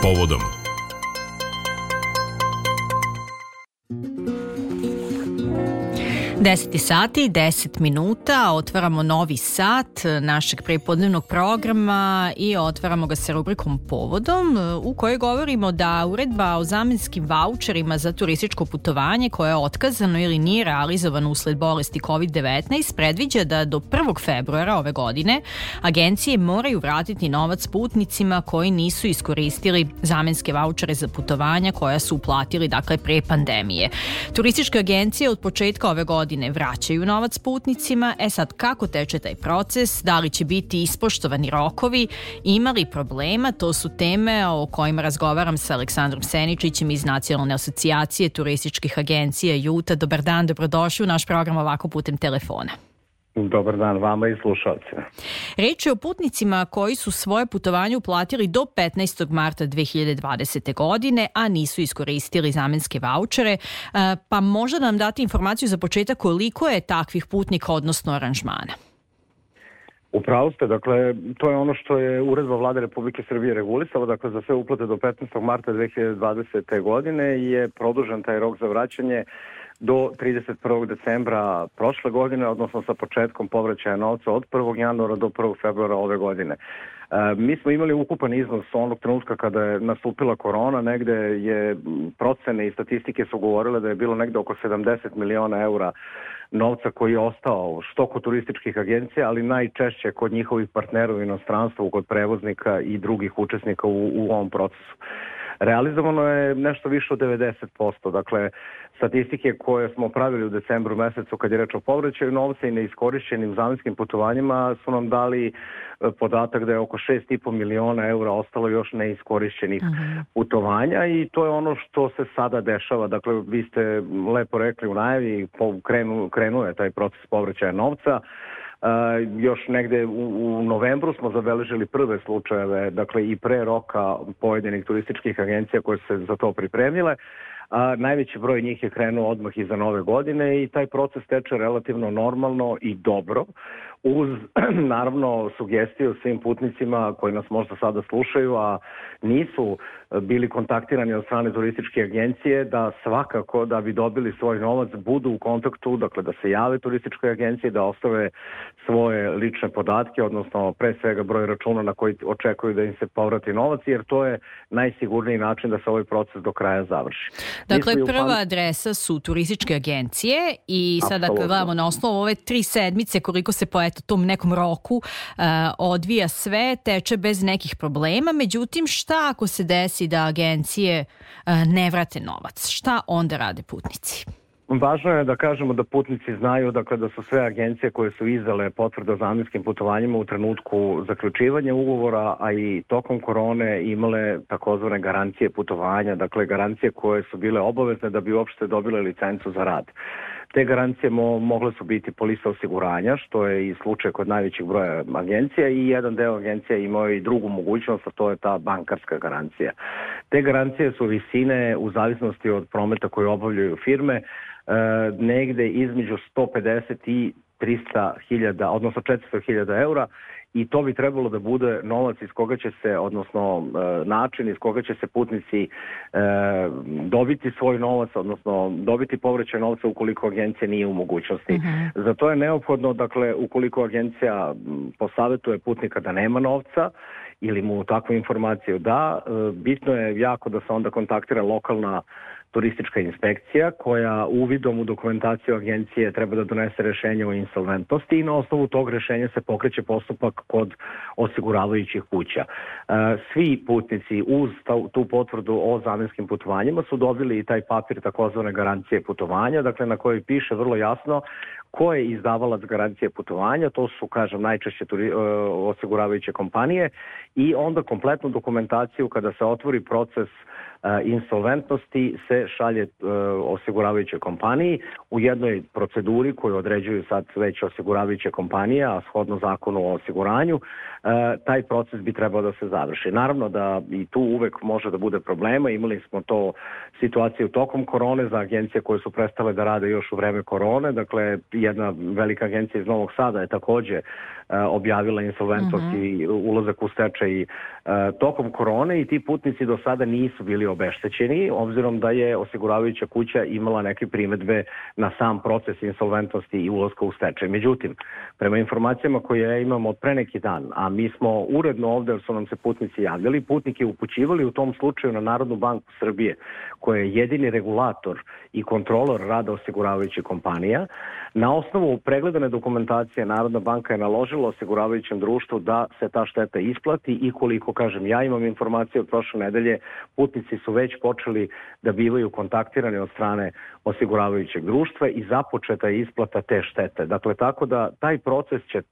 povodom 10 sati i 10 minuta, otvaramo novi sat našeg prepodnevnog programa i otvaramo ga sa rubrikom Povodom u kojoj govorimo da uredba o zamenskim voucherima za turističko putovanje koje je otkazano ili nije realizovano usled bolesti COVID-19 predviđa da do 1. februara ove godine agencije moraju vratiti novac putnicima koji nisu iskoristili zamenske vouchere za putovanja koja su uplatili dakle pre pandemije. Turističke agencije od početka ove godine godine vraćaju novac putnicima. E sad, kako teče taj proces? Da li će biti ispoštovani rokovi? Ima li problema? To su teme o kojima razgovaram sa Aleksandrom Seničićem iz Nacionalne asocijacije turističkih agencija Juta. Dobar dan, dobrodošli u naš program ovako putem telefona. Dobar dan vama i slušalcima. Reč je o putnicima koji su svoje putovanje uplatili do 15. marta 2020. godine, a nisu iskoristili zamenske vouchere. E, pa možda nam dati informaciju za početak koliko je takvih putnika, odnosno aranžmana? Upravo ste, dakle, to je ono što je uredba vlade Republike Srbije regulisala, dakle, za sve uplate do 15. marta 2020. godine je produžen taj rok za vraćanje do 31. decembra prošle godine, odnosno sa početkom povraćaja novca od 1. januara do 1. februara ove godine. E, mi smo imali ukupan iznos onog trenutka kada je nastupila korona, negde je procene i statistike su govorile da je bilo negde oko 70 miliona eura novca koji je ostao što kod turističkih agencija, ali najčešće kod njihovih partnera u inostranstvu, kod prevoznika i drugih učesnika u, u ovom procesu. Realizovano je nešto više od 90%, dakle statistike koje smo pravili u decembru mesecu kad je reč o povraćaju novca i neiskorišćenim zamenskim putovanjima su nam dali e, podatak da je oko 6,5 miliona eura ostalo još neiskorišćenih -huh. putovanja i to je ono što se sada dešava. Dakle, vi ste lepo rekli u najavi, krenu, krenuo je taj proces povraćaja novca. Još negde u, u novembru smo zabeležili prve slučajeve, dakle i pre roka pojedinih turističkih agencija koje se za to pripremile. A, najveći broj njih je krenuo odmah iza nove godine i taj proces teče relativno normalno i dobro uz naravno sugestiju svim putnicima koji nas možda sada slušaju, a nisu bili kontaktirani od strane turističke agencije, da svakako da bi dobili svoj novac budu u kontaktu, dakle da se jave turističkoj agenciji, da ostave svoje lične podatke, odnosno pre svega broj računa na koji očekuju da im se povrati novac, jer to je najsigurniji način da se ovaj proces do kraja završi. Dakle, prva adresa su turističke agencije i sada dakle, gledamo na osnovu ove tri sedmice koliko se po eto, tom nekom roku uh, odvija sve, teče bez nekih problema. Međutim, šta ako se desi da agencije uh, ne vrate novac? Šta onda rade putnici? Važno je da kažemo da putnici znaju dakle, da su sve agencije koje su izdale potvrde o zamenskim putovanjima u trenutku zaključivanja ugovora, a i tokom korone imale takozvane garancije putovanja, dakle garancije koje su bile obavezne da bi uopšte dobile licencu za rad. Te garancije mo, mogle su biti polisa osiguranja, što je i slučaj kod najvećih broja agencija i jedan deo agencija imao i drugu mogućnost, a to je ta bankarska garancija. Te garancije su visine u zavisnosti od prometa koje obavljaju firme, negde između 150 i 300 hiljada, odnosno 400 hiljada eura i to bi trebalo da bude novac iz koga će se, odnosno e, način iz koga će se putnici e, dobiti svoj novac, odnosno dobiti povraćaj novca ukoliko agencija nije u mogućnosti. Uh mhm. -huh. Za to je neophodno, dakle, ukoliko agencija posavetuje putnika da nema novca ili mu takvu informaciju da, e, bitno je jako da se onda kontaktira lokalna turistička inspekcija koja uvidom u dokumentaciju agencije treba da donese rešenje o insolventnosti i na osnovu tog rešenja se pokreće postupak kod osiguravajućih kuća. E, svi putnici uz tu potvrdu o zamenskim putovanjima su dobili i taj papir takozvane garancije putovanja, dakle na kojoj piše vrlo jasno ko je izdavalac garancije putovanja, to su, kažem, najčešće turi, e, osiguravajuće kompanije i onda kompletnu dokumentaciju kada se otvori proces insolventnosti se šalje osiguravajućoj kompaniji u jednoj proceduri koju određuju sad već osiguravajuće kompanije, a shodno zakonu o osiguranju, taj proces bi trebao da se završi. Naravno da i tu uvek može da bude problema, imali smo to situaciju tokom korone za agencije koje su prestale da rade još u vreme korone, dakle jedna velika agencija iz Novog Sada je takođe E, objavila insolventnost mm -hmm. i ulazak u stečaj e, tokom korone i ti putnici do sada nisu bili obeštećeni obzirom da je osiguravajuća kuća imala neke primetbe na sam proces insolventnosti i ulazka u stečaj. Međutim, prema informacijama koje imamo od pre neki dan, a mi smo uredno ovde jer su nam se putnici javljali, putnike upućivali u tom slučaju na Narodnu banku Srbije, koja je jedini regulator i kontrolor rada osiguravajućih kompanija. Na osnovu pregledane dokumentacije Narodna banka je naložila osiguravajućem društvu da se ta šteta isplati i koliko, kažem, ja imam informacije od prošle nedelje, putnici su već počeli da bivaju kontaktirani od strane osiguravajućeg društva i započeta je isplata te štete. Dakle, tako da taj proces će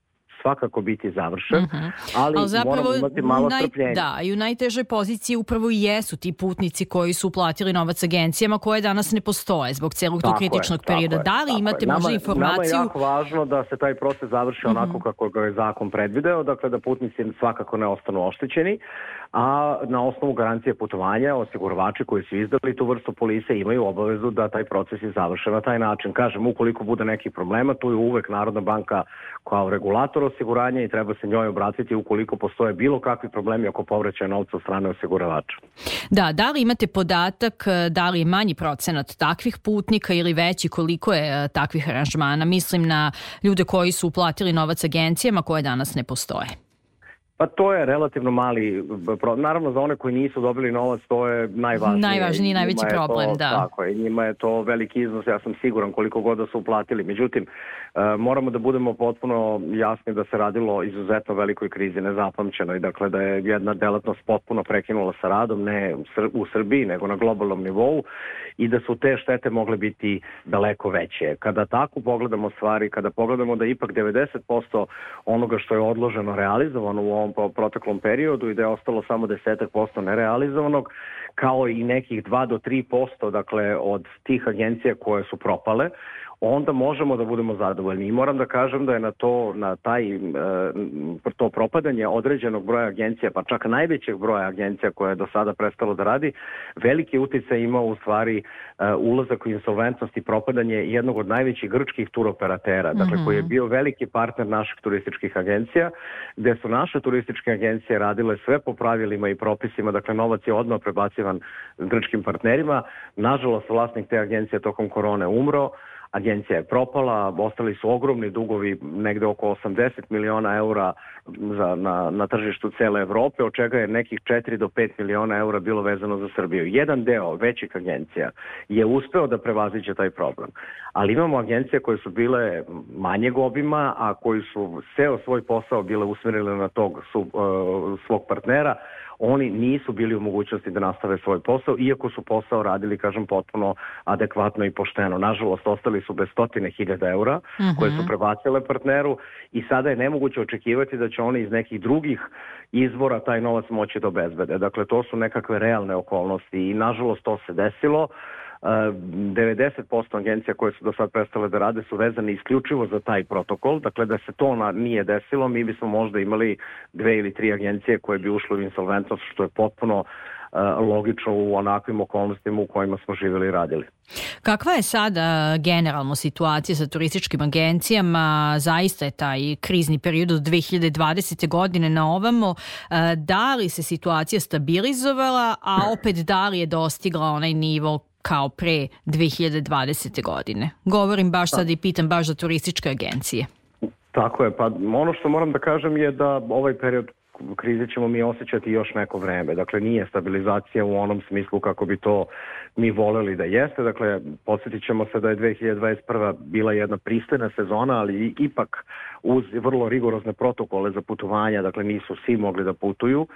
svakako biti završen, mm -hmm. ali, ali zapravo, moramo imati malo naj, strpljenja. Da, i u najtežoj poziciji upravo i jesu ti putnici koji su uplatili novac agencijama koje danas ne postoje zbog celog tog kritičnog je, perioda. Je, da li imate možda informaciju? Nama je jako važno da se taj proces završi mm -hmm. onako kako ga je zakon predvideo, dakle da putnici svakako ne ostanu oštećeni, a na osnovu garancije putovanja osiguravači koji su izdali tu vrstu polise imaju obavezu da taj proces je završen na taj način. Kažem, ukoliko bude nekih problema, tu je uvek Narodna banka kao regulator osiguranja i treba se njoj obratiti ukoliko postoje bilo kakvi problemi oko povraćaja novca od strane osiguravača. Da, da li imate podatak da li je manji procenat takvih putnika ili veći koliko je e, takvih aranžmana? Mislim na ljude koji su uplatili novac agencijama koje danas ne postoje. Pa to je relativno mali, naravno za one koji nisu dobili novac to je najvažnije. Najvažniji, najveći problem, to, da. Tako je, njima je to veliki iznos, ja sam siguran koliko god da su uplatili. Međutim, e, moramo da budemo potpuno jasni da se radilo izuzetno velikoj krizi, nezapamćenoj, dakle da je jedna delatnost potpuno prekinula sa radom, ne u Srbiji, nego na globalnom nivou i da su te štete mogle biti daleko veće. Kada tako pogledamo stvari, kada pogledamo da ipak 90% onoga što je odloženo realizovano u ovom proteklom periodu i da je ostalo samo desetak posto nerealizovanog, kao i nekih 2 do 3% dakle, od tih agencija koje su propale, onda možemo da budemo zadovoljni. I moram da kažem da je na to, na taj, e, to propadanje određenog broja agencija, pa čak najvećeg broja agencija koje je do sada prestalo da radi, veliki uticaj imao u stvari e, ulazak u insolventnost i propadanje jednog od najvećih grčkih turoperatera, dakle mm -hmm. koji je bio veliki partner naših turističkih agencija, gde su naše turističke agencije radile sve po pravilima i propisima, dakle novac je odmah prebacivan grčkim partnerima. Nažalost, vlasnik te agencije tokom korone umro, agencija je propala, ostali su ogromni dugovi, negde oko 80 miliona eura za, na, na tržištu cele Evrope, od čega je nekih 4 do 5 miliona eura bilo vezano za Srbiju. Jedan deo većih agencija je uspeo da prevaziće taj problem, ali imamo agencije koje su bile manjeg obima, a koji su ceo svoj posao bile usmerili na tog su, uh, svog partnera, oni nisu bili u mogućnosti da nastave svoj posao, iako su posao radili, kažem, potpuno adekvatno i pošteno. Nažalost, ostali su bez stotine hiljada eura uh -huh. koje su mhm. prebacile partneru i sada je nemoguće očekivati da će oni iz nekih drugih izvora taj novac moći da obezbede. Dakle, to su nekakve realne okolnosti i nažalost to se desilo. 90% agencija koje su do sad prestale da rade su vezane isključivo za taj protokol, dakle da se to nije desilo, mi bismo možda imali dve ili tri agencije koje bi ušle u insolventnost, što je potpuno logično u onakvim okolnostima u kojima smo živjeli i radili. Kakva je sada generalno situacija sa turističkim agencijama? Zaista je taj krizni period od 2020. godine na ovamo. Da li se situacija stabilizovala, a opet da li je dostigla onaj nivo kao pre 2020. godine. Govorim baš sad i pitam baš za turističke agencije. Tako je, pa ono što moram da kažem je da ovaj period krize ćemo mi osjećati još neko vreme. Dakle, nije stabilizacija u onom smislu kako bi to mi voleli da jeste. Dakle, podsjetit ćemo se da je 2021. bila jedna pristojna sezona, ali ipak uz vrlo rigorozne protokole za putovanja, dakle nisu svi mogli da putuju.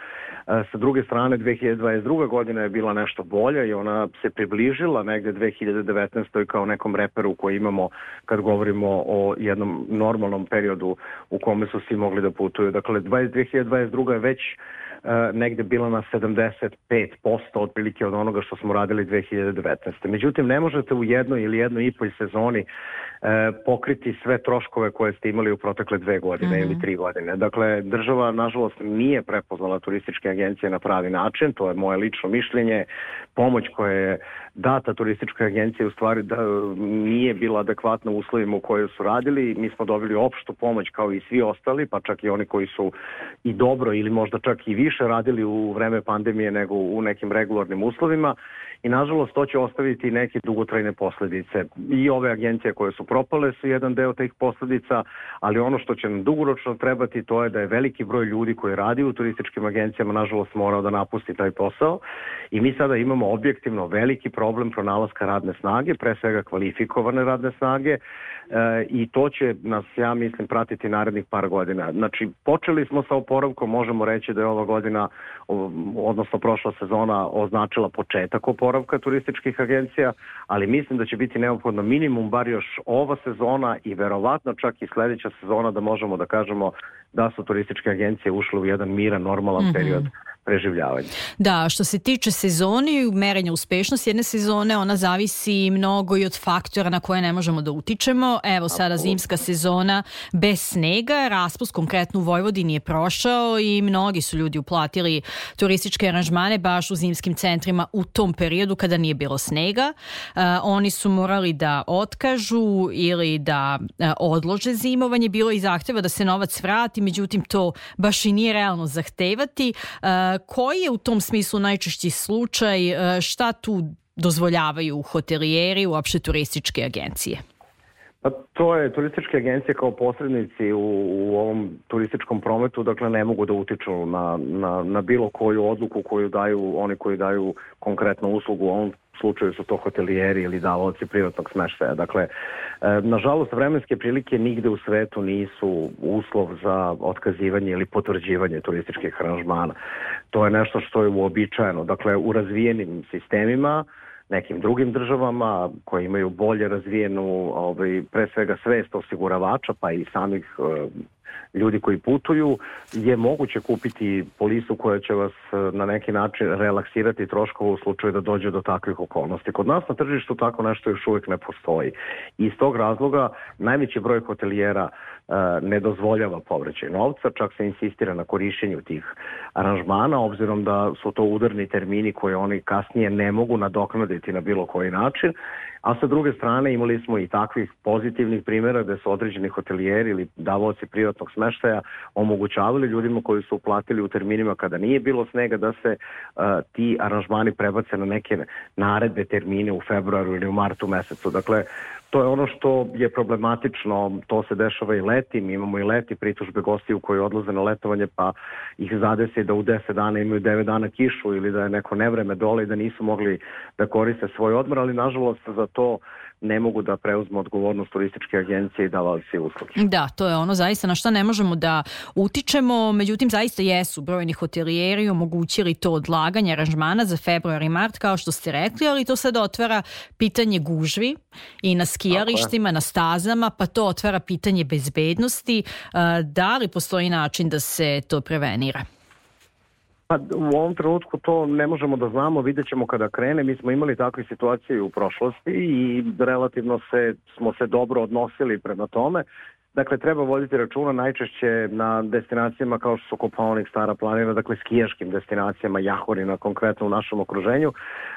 E, sa druge strane, 2022. godina je bila nešto bolja i ona se približila negde 2019. kao nekom reperu koji imamo kad govorimo o jednom normalnom periodu u kome su svi mogli da putuju. Dakle, 2022. je već negde bila na 75% otprilike od onoga što smo radili 2019. Međutim, ne možete u jednoj ili jednoj i pol sezoni e, pokriti sve troškove koje ste imali u protekle dve godine mm -hmm. ili tri godine. Dakle, država, nažalost, nije prepoznala turističke agencije na pravi način, to je moje lično mišljenje. pomoć koja je data turistička agencija u stvari da nije bila adekvatna uslovima u kojoj su radili. Mi smo dobili opštu pomoć kao i svi ostali, pa čak i oni koji su i dobro ili možda čak i više radili u vreme pandemije nego u nekim regularnim uslovima i nažalost to će ostaviti neke dugotrajne posledice. I ove agencije koje su propale su jedan deo tih posledica, ali ono što će nam dugoročno trebati to je da je veliki broj ljudi koji radi u turističkim agencijama nažalost morao da napusti taj posao. I mi sada imamo objektivno veliki problem pronalaska radne snage, pre svega kvalifikovane radne snage, i to će nas, ja mislim, pratiti narednih par godina. Znači, počeli smo sa oporavkom, možemo reći da je ova godina, odnosno prošla sezona, označila početak oporavka turističkih agencija, ali mislim da će biti neophodno minimum bar još ova sezona i verovatno čak i sledeća sezona da možemo da kažemo da su turističke agencije ušle u jedan miran, normalan mm -hmm. period preživljavanja. Da, što se tiče sezoni, merenja uspešnosti jedne sezone, ona zavisi mnogo i od faktora na koje ne možemo da utičemo. Evo sada zimska sezona bez snega, raspust konkretno u Vojvodini je prošao i mnogi su ljudi uplatili turističke aranžmane baš u zimskim centrima u tom periodu kada nije bilo snega. Uh, oni su morali da otkažu ili da uh, odlože zimovanje. Bilo i zahteva da se novac vrati, međutim to baš i nije realno zahtevati. Uh, koji je u tom smislu najčešći slučaj, e, šta tu dozvoljavaju hotelijeri, uopšte turističke agencije? Pa to je turističke agencije kao posrednici u, u ovom turističkom prometu, dakle ne mogu da utiču na, na, na bilo koju odluku koju daju oni koji daju konkretnu uslugu, u ovom slučaju su to hotelijeri ili davoci privatnog smeštaja. Dakle, e, nažalost, vremenske prilike nigde u svetu nisu uslov za otkazivanje ili potvrđivanje turističkih aranžmana. To je nešto što je uobičajeno. Dakle, u razvijenim sistemima nekim drugim državama koje imaju bolje razvijenu ovaj, pre svega svest osiguravača pa i samih eh, ljudi koji putuju je moguće kupiti polisu koja će vas eh, na neki način relaksirati troškova u slučaju da dođe do takvih okolnosti. Kod nas na tržištu tako nešto još uvijek ne postoji. I iz tog razloga najveći broj hotelijera ne dozvoljava povraćaj novca, čak se insistira na korišćenju tih aranžmana, obzirom da su to udarni termini koje oni kasnije ne mogu nadoknaditi na bilo koji način, a sa druge strane imali smo i takvih pozitivnih primjera gde su određeni hotelijeri ili davoci privatnog smeštaja omogućavali ljudima koji su uplatili u terminima kada nije bilo snega da se uh, ti aranžmani prebace na neke naredbe termine u februaru ili u martu mesecu. Dakle, To je ono što je problematično, to se dešava i leti, mi imamo i leti pritužbe gostiju koji odlaze na letovanje pa ih zadesi da u 10 dana imaju 9 dana kišu ili da je neko nevreme dole i da nisu mogli da koriste svoj odmor, ali nažalost za to ne mogu da preuzmu odgovornost turističke agencije i davalci usluge. Da, to je ono zaista na šta ne možemo da utičemo, međutim zaista jesu brojni hotelijeri omogućili to odlaganje aranžmana za februar i mart kao što ste rekli, ali to sad otvara pitanje gužvi i na skijalištima, na stazama, pa to otvara pitanje bezbednosti. Da li postoji način da se to prevenira? Pa u ovom trenutku to ne možemo da znamo, vidjet ćemo kada krene. Mi smo imali takve situacije u prošlosti i relativno se, smo se dobro odnosili prema tome. Dakle, treba voditi računa najčešće na destinacijama kao što su Kopaonik, Stara planina, dakle skijaškim destinacijama, Jahorina konkretno u našem okruženju,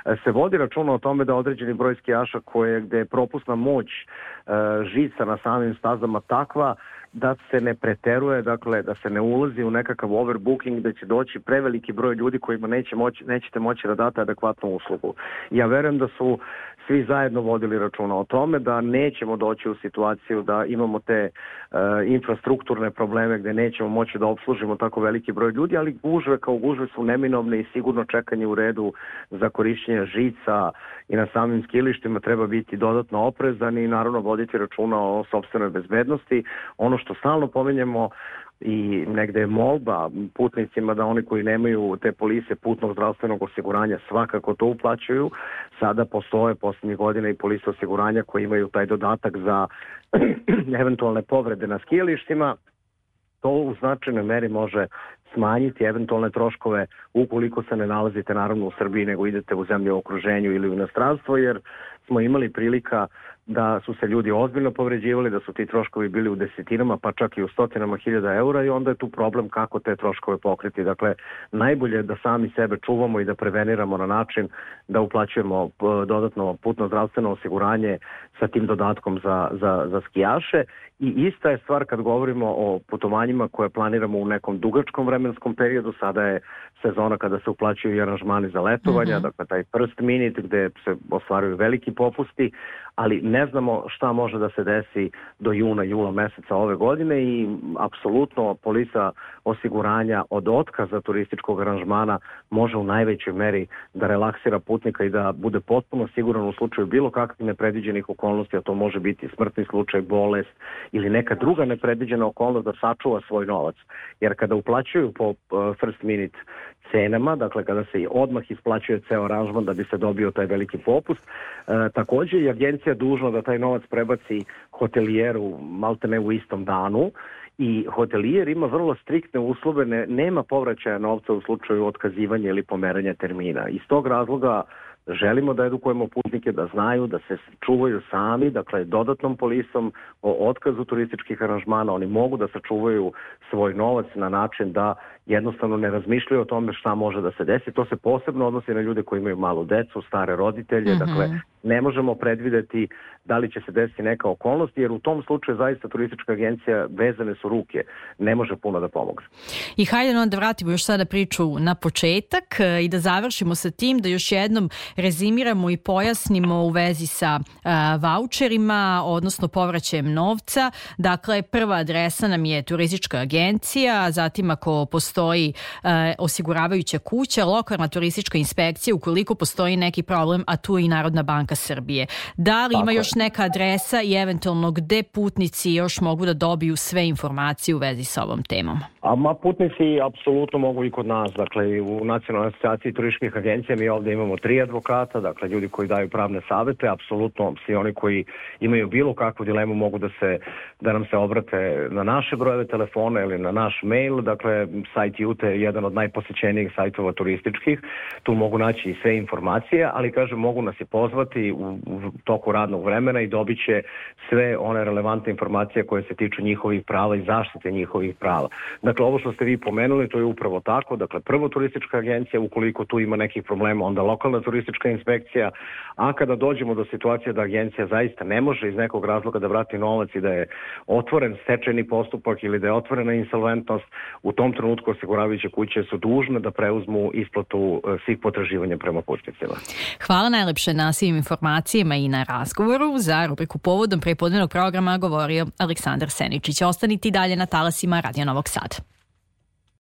e, se vodi računa o tome da određeni broj skijaša koje, gde je propusna moć e, žica na samim stazama takva da se ne preteruje, dakle da se ne ulazi u nekakav overbooking da će doći preveliki broj ljudi kojima neće moći, nećete moći da date adekvatnu uslugu. Ja verujem da su svi zajedno vodili računa o tome da nećemo doći u situaciju da imamo te uh, infrastrukturne probleme gde nećemo moći da obslužimo tako veliki broj ljudi, ali gužve kao gužve su neminovne i sigurno čekanje u redu za korišćenje žica i na samim skilištima treba biti dodatno oprezan i naravno voditi računa o sobstvenoj bezbednosti. Ono što stalno pominjemo i negde je molba putnicima da oni koji nemaju te polise putnog zdravstvenog osiguranja svakako to uplaćuju. Sada postoje poslednjih godina i polise osiguranja koji imaju taj dodatak za eventualne povrede na skijalištima. To u značajnoj meri može smanjiti eventualne troškove ukoliko se ne nalazite naravno u Srbiji nego idete u zemlje u okruženju ili u inostranstvo jer smo imali prilika da su se ljudi ozbiljno povređivali, da su ti troškovi bili u desetinama, pa čak i u stotinama hiljada eura i onda je tu problem kako te troškove pokriti. Dakle, najbolje je da sami sebe čuvamo i da preveniramo na način da uplaćujemo dodatno putno zdravstveno osiguranje sa tim dodatkom za, za, za skijaše i ista je stvar kad govorimo o putovanjima koje planiramo u nekom dugačkom vremenskom periodu, sada je sezona kada se uplaćuju i aranžmani za letovanja, mm -hmm. dakle taj first minute gde se ostvaruju veliki popusti, ali ne znamo šta može da se desi do juna, jula meseca ove godine i apsolutno polisa osiguranja od otkaza turističkog aranžmana može u najvećoj meri da relaksira putnika i da bude potpuno siguran u slučaju bilo kakvih nepredviđenih okolnosti, a to može biti smrtni slučaj, bolest ili neka druga nepredviđena okolnost da sačuva svoj novac. Jer kada uplaćuju po uh, first minute cenama, dakle kada se odmah isplaćuje ceo aranžman da bi se dobio taj veliki popust. E, takođe je agencija dužna da taj novac prebaci hotelijeru malte ne u istom danu i hotelijer ima vrlo striktne uslove, ne, nema povraćaja novca u slučaju otkazivanja ili pomeranja termina. Iz tog razloga želimo da edukujemo putnike da znaju da se čuvaju sami, dakle dodatnom polisom o otkazu turističkih aranžmana, oni mogu da sačuvaju svoj novac na način da jednostavno ne razmišljaju o tome šta može da se desi. To se posebno odnosi na ljude koji imaju malu decu, stare roditelje, mm -hmm. dakle ne možemo predvideti da li će se desiti neka okolnost, jer u tom slučaju zaista turistička agencija vezane su ruke, ne može puno da pomogne. I hajde onda vratimo još sada priču na početak e, i da završimo sa tim, da još jednom rezimiramo i pojasnimo u vezi sa uh, voucherima, odnosno povraćajem novca. Dakle, prva adresa nam je turistička agencija, zatim ako postoji uh, osiguravajuća kuća, lokalna turistička inspekcija, ukoliko postoji neki problem, a tu i Narodna banka Srbije. Da li Tako ima još neka adresa i eventualno gde putnici još mogu da dobiju sve informacije u vezi sa ovom temom? A ma putnici apsolutno mogu i kod nas, dakle u Nacionalnoj asociaciji turističkih agencija mi ovde imamo tri advokata, dakle ljudi koji daju pravne savete, apsolutno svi oni koji imaju bilo kakvu dilemu mogu da se da nam se obrate na naše brojeve telefona ili na naš mail, dakle sajt Jute je jedan od najposećenijih sajtova turističkih, tu mogu naći i sve informacije, ali kažem mogu nas i pozvati u, u toku radnog vremena i dobit će sve one relevantne informacije koje se tiču njihovih prava i zaštite njihovih prava. Dakle, ovo što ste vi pomenuli, to je upravo tako. Dakle, prvo turistička agencija, ukoliko tu ima nekih problema, onda lokalna turistička inspekcija, a kada dođemo do situacije da agencija zaista ne može iz nekog razloga da vrati novac i da je otvoren stečajni postupak ili da je otvorena insolventnost, u tom trenutku osiguravajuće kuće su dužne da preuzmu isplatu e, svih potraživanja prema putnicima. Hvala najlepše na svim informacijama i na razgovoru. Za rubriku povodom prepodnevnog programa govorio Aleksandar Seničić. Ostanite dalje na talasima Radio Novog Sada.